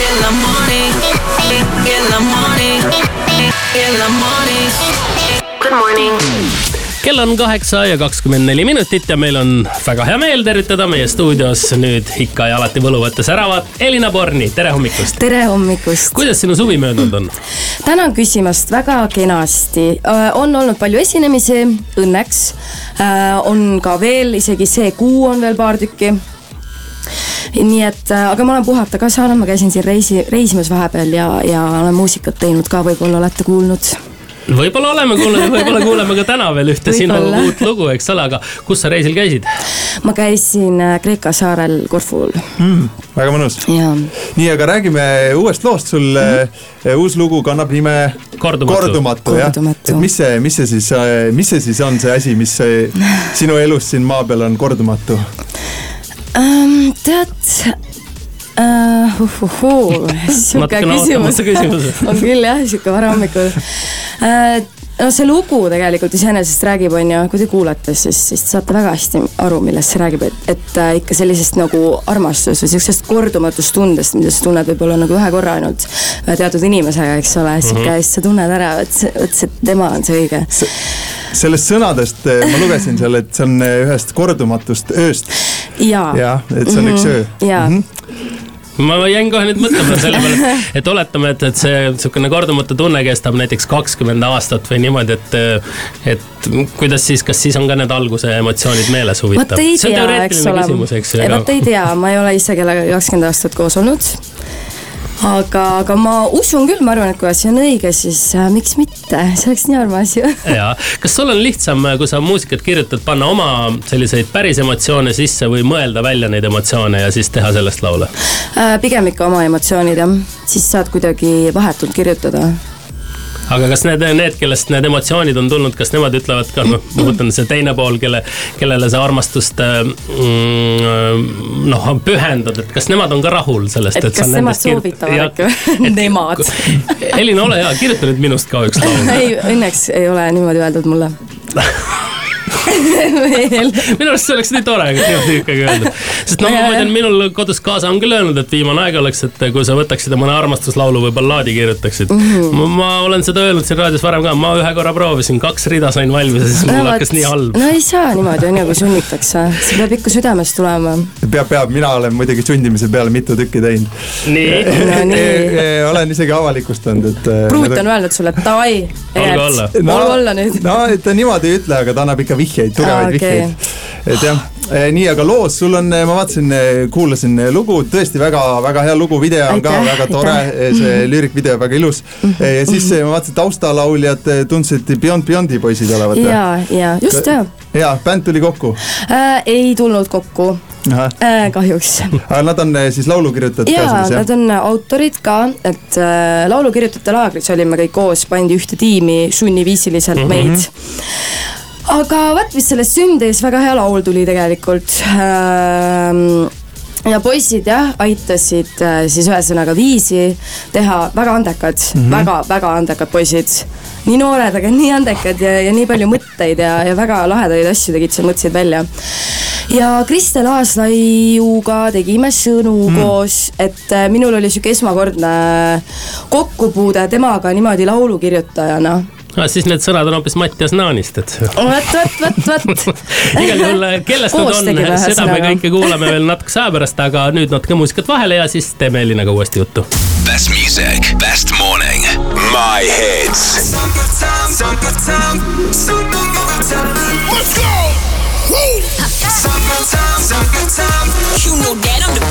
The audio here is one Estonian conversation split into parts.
in the morning, in the morning, in the morning. Good morning. kell on kaheksa ja kakskümmend neli minutit ja meil on väga hea meel tervitada meie stuudios nüüd ikka ja alati võluvates säravat Elina Borni, tere hommikust. tere hommikust. kuidas sinu suvi möödunud on? tänan küsimast, väga kenasti. on olnud palju esinemisi, õnneks. on ka veel, isegi see kuu on veel paar tükki nii et, aga ma olen puhata ka saanud, ma käisin siin reisi, reisimas vahepeal ja, ja olen muusikat teinud ka, võib-olla olete kuulnud võib-olla oleme kuulnud võib-olla kuuleme ka täna veel ühte sinu uut lugu, eks ole, aga kus sa reisil käisid? ma käisin äh, Kreeka saarel Korful mm,. väga mõnus. nii, aga räägime uuest loost, sul mm -hmm. uus lugu kannab nime Kordumatu, Kordumatu, jah. et mis see, mis see siis, äh, mis see siis on see asi, mis sinu elus siin maa peal on kordumatu um,? tead uh,. uhuhuu, sihuke küsimus on küll jah, sihuke varahommikul uh, no see lugu tegelikult iseenesest räägib, on ju, kui te kuulate, siis, siis te saate väga hästi aru, millest see räägib, et, et äh, ikka sellisest nagu armastusest või sihukesest kordumatust tundest, mida sa tunned võib-olla nagu ühe korra ainult ühe teatud inimesega, eks ole, sihuke mm -hmm. siis sa tunned ära, et see, vot see tema on see õige. Sellest sõnadest äh, ma lugesin seal, et see on äh, ühest kordumatust ööst. jaa ja,, et see on mm -hmm. üks öö. jaa mm -hmm ma jäin kohe nüüd mõtlema selle peale, et oletame, et, et see sihukene kordumatu tunne kestab näiteks kakskümmend aastat või niimoodi, et, et kuidas siis, kas siis on ka need alguse emotsioonid meeles huvitav? see on teoreetiline küsimus, eks ju. vot ei tea, ma ei ole ise kellegagi kakskümmend aastat koos olnud aga, aga ma usun küll, ma arvan, et kui asi on õige, siis äh, miks mitte, see oleks nii armas ju. ja, kas sul on lihtsam, kui sa muusikat kirjutad, panna oma selliseid päris emotsioone sisse või mõelda välja neid emotsioone ja siis teha sellest laule äh,? pigem ikka oma emotsioonid jah, siis saad kuidagi vahetult kirjutada aga kas need, need, kellest need emotsioonid on tulnud, kas nemad ütlevad ka, noh, ma mõtlen see teine pool, kelle, kellele sa armastust mm, noh, pühendad, et kas nemad on ka rahul sellest? et, et kas nemad soovitavad ikka? Nemad. Elina, ole hea, kirjuta nüüd minust ka üks laul. ei, õnneks ei ole niimoodi öeldud mulle minu arust see oleks nii tore, kui niimoodi ikkagi öelda. sest noh, ma tean, minul kodus kaasa on küll öelnud, et viimane aeg oleks, et kui sa võtaksid mõne armastuslaulu või ballaadi kirjutaksid mm. -hmm. Ma, ma olen seda öelnud siin raadios varem ka, ma ühe korra proovisin, kaks rida sain valmis ja siis mul no, hakkas nii halb. no ei saa niimoodi, on ju, kui sunnitakse, see peab ikka südamest tulema. peab, peab, mina olen muidugi sundimise peale mitu tükki teinud. nii no, nii. olen isegi avalikustanud, et. pruut on öelnud sulle, et davai, olgu olla. olgu olla nüüd. no ta niimoodi ei ütle, aga ta annab ikka vihjeid, tugevaid okay. vihjeid. et jah, eh, nii, aga loos sul on, eh, ma vaatasin, eh, kuulasin lugu, tõesti väga-väga hea lugu, video on aitäh, ka väga tore, see mhm. lüürikvideo väga ilus. Mhm. ja siis ma vaatasin, taustalauljad tundsid Beyond Beyondi poisid olevat. ja, ja just ja. ja, bänd tuli kokku äh,? ei tulnud kokku Äh, kahjuks. aga nad on siis laulukirjutajad ka siis jah? Nad on autorid ka, et äh, laulukirjutajate laagris olime kõik koos, pandi ühte tiimi sunniviisiliselt mm -hmm. meid aga vot, mis sellest sündis, väga hea laul tuli tegelikult ähm, ja poisid jah, aitasid äh, siis ühesõnaga viisi teha, väga andekad mm, -hmm. väga, väga andekad poisid. nii noored, aga nii andekad ja, ja nii palju mõtteid ja, ja väga lahedaid asju tegid seal, mõtlesid välja. ja Kristel Aaslaiuga tegime sõnu mm -hmm. koos, et äh, minul oli sihuke esmakordne kokkupuude temaga niimoodi laulukirjutajana no siis need sõnad on hoopis Mattias Naanist, et. vot, vot, vot, vot. igal juhul, kellest nad on, seda me kõike kuulame veel natukese aja pärast, aga nüüd natuke muusikat vahele ja siis teeme Elinaga uuesti juttu. Best music, best morning, my hits. Let's go. Summertime, summertime. You know that I'm the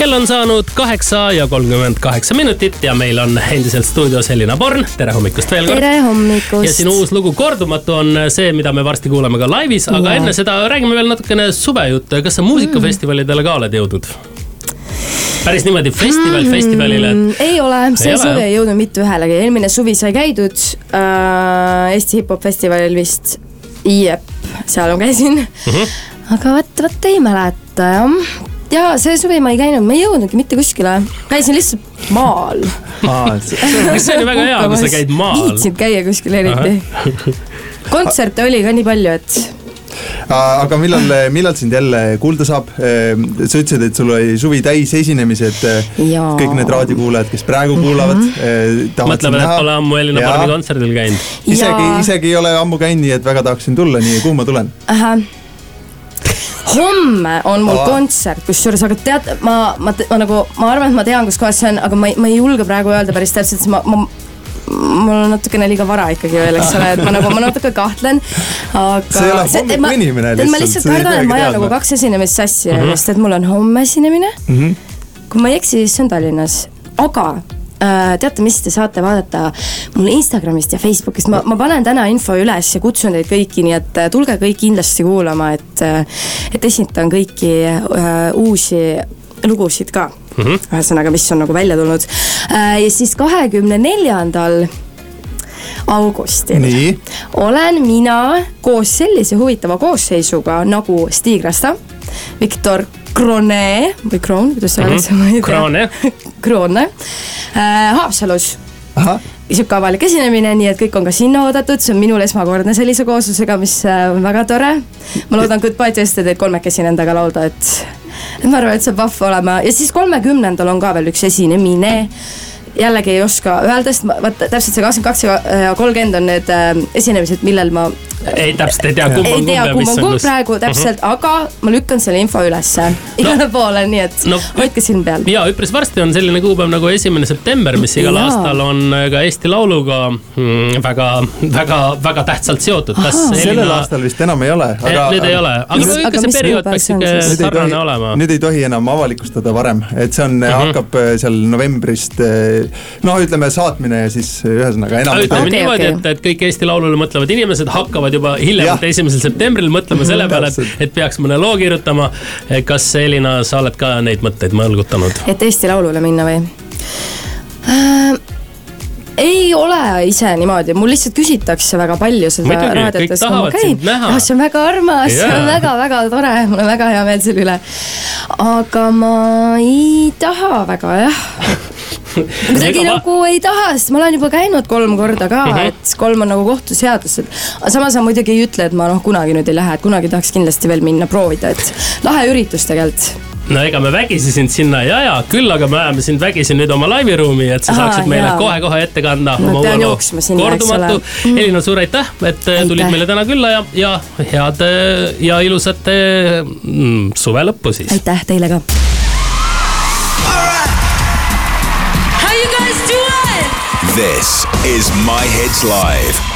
kell on saanud kaheksa ja kolmkümmend kaheksa minutit ja meil on endiselt stuudios Elina Born, tere hommikust veel kord. tere hommikust. ja sinu uus lugu Kordumatu on see, mida me varsti kuuleme ka laivis, aga ja. enne seda räägime veel natukene suvejuttu ja kas sa muusikafestivalidele ka oled jõudnud? päris niimoodi festival mm, festivalile et...? ei ole, see ei suvi ei jõudnud mitte ühelegi, eelmine suvi sai käidud äh, Eesti hip-hop festivalil vist. jep, seal ma käisin mm. -hmm. aga vot, vot ei mäleta jah ja see suvi ma ei käinud, ma ei jõudnudki mitte kuskile, käisin lihtsalt maal. see oli väga hea, kui sa käid maal? viitsid käia kuskil eriti. kontserte oli ka nii palju, et aga millal, millal sind jälle kuulda saab? sa ütlesid, et sul oli suvi täis esinemised. kõik need raadiokuulajad, kes praegu kuulavad mm. -hmm. mõtlevad, et pole ammu Elina Parmi kontserdil käinud. isegi, isegi ei ole ammu käinud, nii et väga tahaksin tulla, nii kuhu ma tulen? Homme on mul Aa. kontsert, kusjuures, aga tead, ma, ma, ma nagu, ma arvan, et ma tean, kus kohas see on, aga ma ei, ma ei julge praegu öelda päris täpselt, sest ma, ma mul on natukene liiga vara ikkagi veel, eks ole, et ma nagu, ma natuke kahtlen. aga. sa ei ole hommikul inimene lihtsalt. ma lihtsalt kardan, et ma ajan nagu kaks esinemist sassi mm, -hmm. sest et mul on homme esinemine mm. -hmm. kui ma ei eksi, siis see on Tallinnas, aga teate, mis te saate vaadata mul Instagramist ja Facebookist, ma, ma panen täna info üles ja kutsun teid kõiki, nii et äh, tulge kõik kindlasti kuulama, et, äh, et esindan kõiki uh, uusi lugusid ka. Mm -hmm.. ühesõnaga, mis on nagu välja tulnud. Äh, ja siis kahekümne neljandal augustil olen mina koos sellise huvitava koosseisuga nagu Stig Rasta, Viktor Krone või Kroon, kuidas see öeldakse mm, -hmm. Kroone Kroone äh, Haapsalus. Sihuke avalik esinemine, nii et kõik on ka sinna oodatud, see on minul esmakordne sellise kooslusega, mis äh, on väga tore. ma loodan Goodbye to Yesterday kolmekesi nendega laulda, et et ma arvan, et saab vahva olema. Ja siis kolmekümnendal on ka veel üks esinemine jällegi ei oska öelda, sest vaata täpselt see kakskümmend kaks ja kolmkümmend on need äh, esinemised, millel ma ei, täpselt ei tea, kumb on kumb. ei tea, kumb on kumb praegu täpselt uh, -huh. aga ma lükkan selle info ülesse igale no, poole, nii et no, hoidke silm peal. ja üpris varsti on selline kuupäev nagu esimene september, mis igal ja. aastal on äh, ka Eesti Lauluga mm, väga, väga, väga tähtsalt seotud. sellel Elina... aastal vist enam ei ole. aga nüüd ei ole, aga mis, ikka see periood peaks ikka sarnane olema. nüüd ei tohi enam avalikustada varem, et see on uh, -huh. hakkab äh, seal novembrist no ütleme saatmine ja siis ühesõnaga enam. ütleme okay, niimoodi okay., et, et kõik Eesti Laulule mõtlevad inimesed hakkavad hakkavad juba hiljemalt esimesel septembril mõtlema selle peale, et, et peaks mõne loo kirjutama. kas Elina, sa oled ka neid mõtteid mõlgutanud? et Eesti Laulule minna või äh,? ei ole ise niimoodi, mul lihtsalt küsitakse väga palju seda raadiotes, kui ma käin. ah, see on väga armas yeah., see on väga-väga tore, mul on väga hea meel selle üle. aga ma ei taha väga jah kuidagi nagu ei taha, sest ma olen juba käinud kolm korda ka mm, -hmm. et kolm on nagu kohtuseadus, aga samas ma muidugi ei ütle, et ma noh, kunagi nüüd ei lähe, et kunagi tahaks kindlasti veel minna proovida, et lahe üritus tegelikult no ega me vägisi sind sinna ei aja, küll aga me ajame sind vägisi nüüd oma laiviruumi, et sa Aha, saaksid meile kohe-kohe ette kanda no, oma loo Kordumatu. Mm. Elina, suur aitäh, et aitäh. tulid meile täna külla ja, ja head ja ilusat mm, suve lõppu siis. aitäh teile ka This is My Hits Live.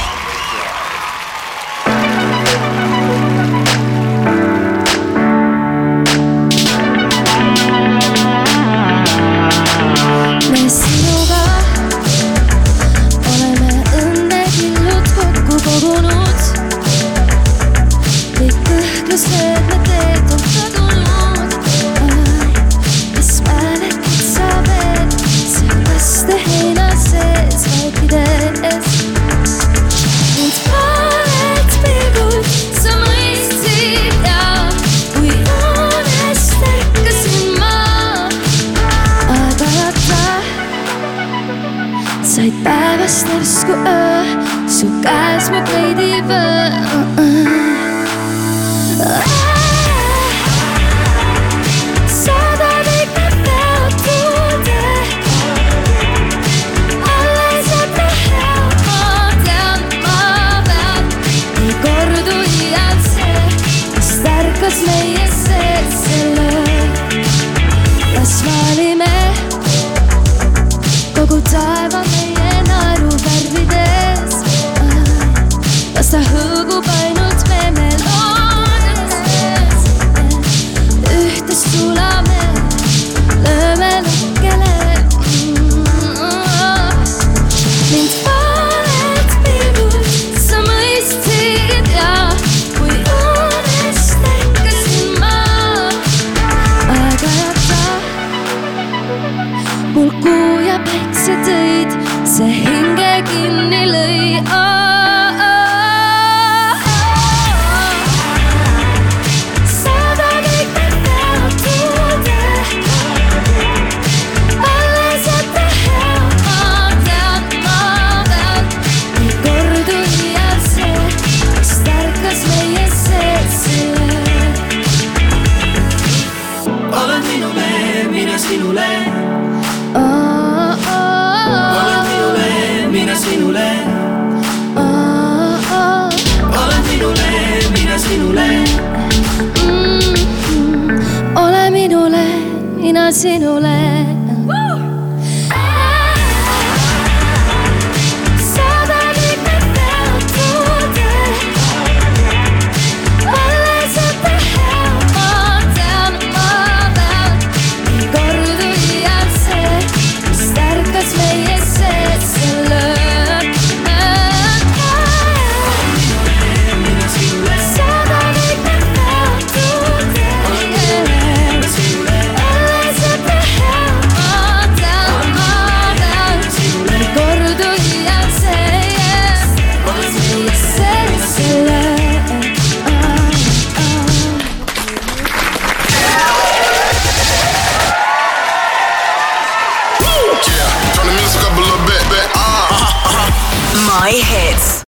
mina sinule oh,. Oh. olen sinule, mina sinule mm,. Mm, ole minule, mina sinule